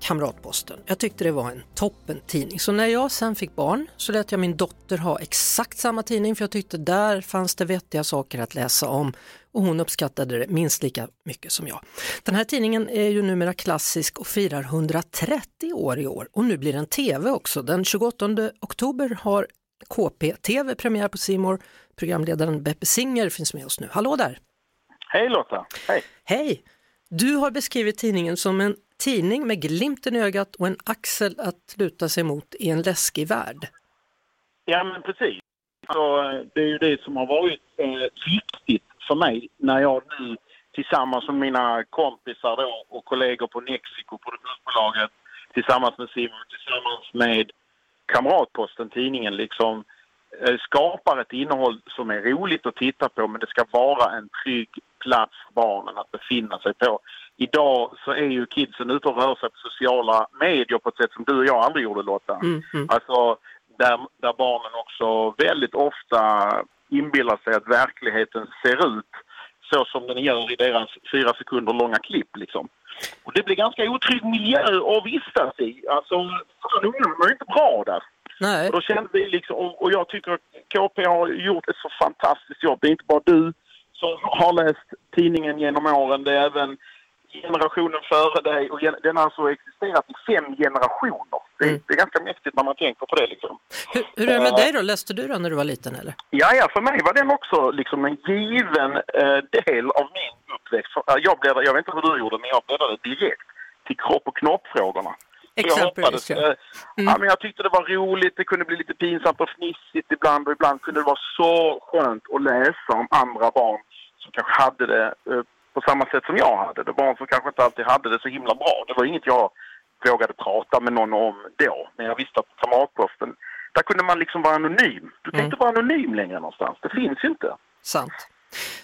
Kamratposten. Jag tyckte det var en toppen tidning. Så när jag sen fick barn så lät jag min dotter ha exakt samma tidning för jag tyckte där fanns det vettiga saker att läsa om och hon uppskattade det minst lika mycket som jag. Den här tidningen är ju numera klassisk och firar 130 år i år och nu blir den tv också. Den 28 oktober har KP-TV premiär på Simor. Programledaren Beppe Singer finns med oss nu. Hallå där! Hej Lotta! Hej! Hej! Du har beskrivit tidningen som en tidning med glimten i ögat och en axel att luta sig mot i en läskig värld. Ja men precis. Så, eh, det är ju det som har varit eh, viktigt för mig när jag nu tillsammans med mina kompisar då, och kollegor på Nexiko, produktionsbolaget, tillsammans med Simon, tillsammans med Kamratposten, tidningen, liksom eh, skapar ett innehåll som är roligt att titta på men det ska vara en trygg plats för barnen att befinna sig på. Idag så är ju kidsen ute och rör sig på sociala medier på ett sätt som du och jag aldrig gjorde Lotta. Mm, mm. Alltså där, där barnen också väldigt ofta inbillar sig att verkligheten ser ut så som den gör i deras fyra sekunder långa klipp liksom. Och det blir ganska otrygg miljö att vistas i. Alltså, fan ungarna mår inte bra där. Nej, Och då kände vi liksom, och och jag tycker att KP har gjort ett så fantastiskt jobb. Det är inte bara du som har läst tidningen genom åren, det är även generationen före dig och den har alltså existerat i fem generationer. Det, är- Mm. det är ganska mäktigt när man tänker på det liksom. hur, hur är det med dig då? Läste du den när du var liten eller? Ja, ja, för mig var den också liksom en given eh, del av min uppväxt. För, eh, jag, bläddrade, jag vet inte hur du gjorde, men jag bläddrade direkt till kropp och knoppfrågorna. Jag hoppades, ja. eh, ja, men jag tyckte det var roligt, det kunde bli lite pinsamt och fnissigt ibland och ibland kunde det vara så skönt att läsa om andra barn som kanske hade det eh, på samma sätt som jag hade det. Barn som kanske inte alltid hade det så himla bra. Det var inget jag vågade prata med någon om då, men jag visste att Kamratposten, där kunde man liksom vara anonym. Du kan Mm. inte vara anonym längre någonstans, det finns ju inte. Sant.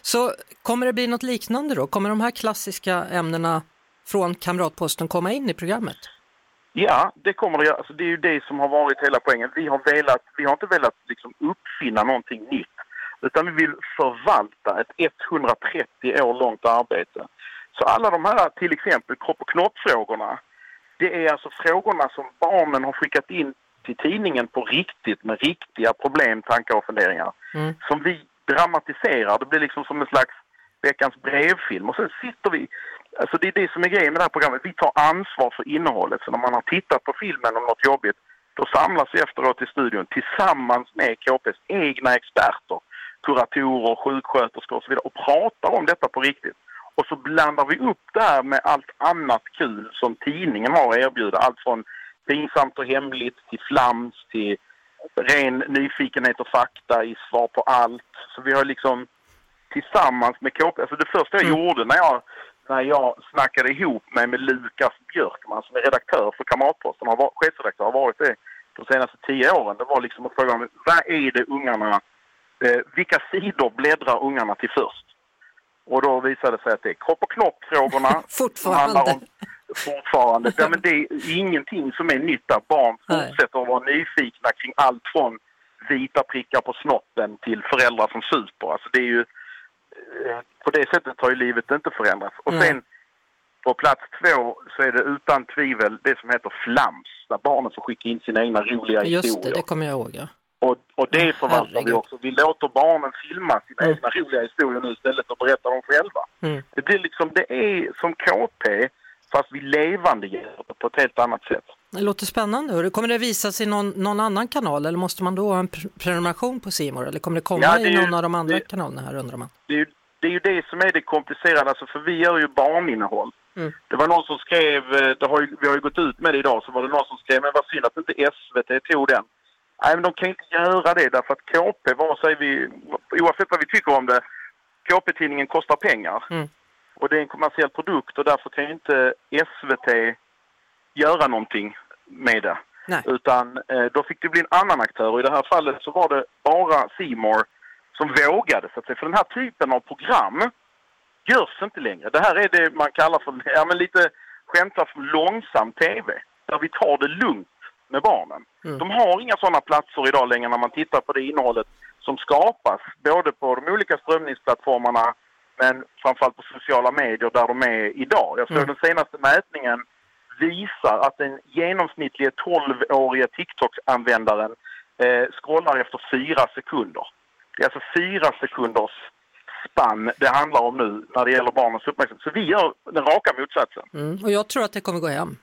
Så kommer det bli något liknande då? Kommer de här klassiska ämnena från Kamratposten komma in i programmet? Ja, det kommer det. Alltså, det är ju det som har varit hela poängen. Vi har, velat, vi har inte velat liksom uppfinna någonting nytt. Utan vi vill förvalta ett 130 år långt arbete. Så alla de här, till exempel kropp och knoppfrågorna. Det är alltså frågorna som barnen har skickat in till tidningen på riktigt med riktiga problem, tankar och funderingar. Mm. Som vi dramatiserar. Det blir liksom som en slags veckans brevfilm. Och sen sitter vi... Alltså det är det som är grejen med det här programmet. Vi tar ansvar för innehållet. Så när man har tittat på filmen om något jobbigt, då samlas vi efteråt i studion tillsammans med KPs egna experter, kuratorer, sjuksköterskor och så vidare och pratar om detta på riktigt. Och så blandar vi upp det här med allt annat kul som tidningen har att erbjuda. Allt från pinsamt och hemligt till flams till ren nyfikenhet och fakta i svar på allt. Så vi har liksom tillsammans med KP, alltså det första jag Mm. gjorde när jag, när jag snackade ihop mig med Lukas Björkman som är redaktör för Kamratposten, har varit, chefredaktör, har varit det de senaste tio åren. Det var liksom att fråga vad är det ungarna, eh, vilka sidor bläddrar ungarna till först? Och då visade det sig att det är kropp och knopp-frågorna. Fortfarande. om- Fortfarande. Ja, men det är ingenting som är nytt där. Barn fortsätter att vara nyfikna kring allt från vita prickar på snoppen till föräldrar som super. Alltså det är ju, eh, på det sättet har ju livet inte förändrats. Och sen på plats två så är det utan tvivel det som heter flams. Där barnen får skicka in sina egna roliga Just det, historier. det kommer jag ihåg. Ja. Och, och det förvaltar vi herregud. också. Vi låter barnen filma sina Mm. egna roliga historier nu istället och berätta dem själva. Mm. Det blir liksom, det är som KP fast vi levandegör det på ett helt annat sätt. Det låter spännande. Kommer det visas i någon, någon annan kanal eller måste man då ha en pre- prenumeration på Simor eller kommer det komma Ja, det i ju- någon av de andra det- kanalerna här undrar man? Det är, ju, det är ju det som är det komplicerade, alltså för vi gör ju barninnehåll. Mm. Det var någon som skrev, eh, det har ju, vi har ju gått ut med det idag, så var det någon som skrev, men vad synd att inte SVT tog den. Nej, men de kan inte göra det därför att KP, vare sig vi, oavsett vad vi tycker om det, KP-tidningen kostar pengar. Mm. Och det är en kommersiell produkt och därför kan ju inte SVT göra någonting med det. Nej. Utan eh, då fick det bli en annan aktör och i det här fallet så var det bara Seymour som vågade så att säga. För den här typen av program görs inte längre. Det här är det man kallar för, ja men lite skämtsamt för långsam TV. Där vi tar det lugnt med barnen. De har inga sådana platser idag längre när man tittar på det innehållet som skapas. Både på de olika strömningsplattformarna men framförallt på sociala medier där de är idag. Jag såg den senaste mätningen visar att den genomsnittliga 12-åriga TikTok-användaren eh, scrollar efter fyra sekunder. Det är alltså fyra sekunders spann det handlar om nu när det gäller barnens uppmärksamhet. Så vi gör den raka motsatsen. Mm. Och jag tror att det kommer gå hem.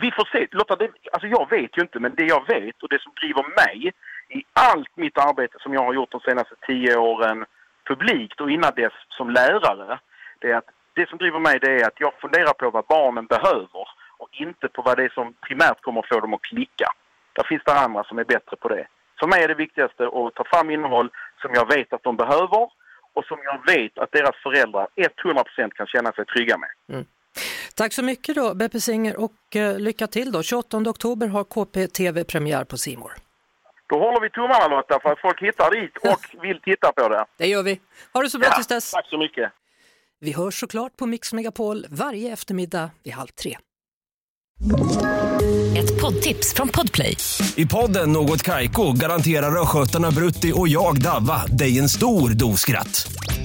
Vi får se. Lotta, det, alltså jag vet ju inte, men det jag vet och det som driver mig i allt mitt arbete som jag har gjort de senaste tio åren publikt och innan dess som lärare, det är att det som driver mig det är att jag funderar på vad barnen behöver och inte på vad det är som primärt kommer att få dem att klicka. Där finns det andra som är bättre på det. För mig är det viktigaste att ta fram innehåll som jag vet att de behöver och som jag vet att deras föräldrar 100% kan känna sig trygga med. Mm. Tack så mycket då Beppe Singer och eh, lycka till då. 28 oktober har KPTV premiär på Simor. Då håller vi tummarna Lotta för att folk hittar dit och vill titta på det. Det gör vi. Ha det så bra tills dess. tack så mycket. Vi hörs såklart på Mix Megapol varje eftermiddag vid halv tre. Ett poddtips från Podplay. I podden Något Kaiko garanterar östgötarna Brutti och jag, Davva, dig en stor dos skratt.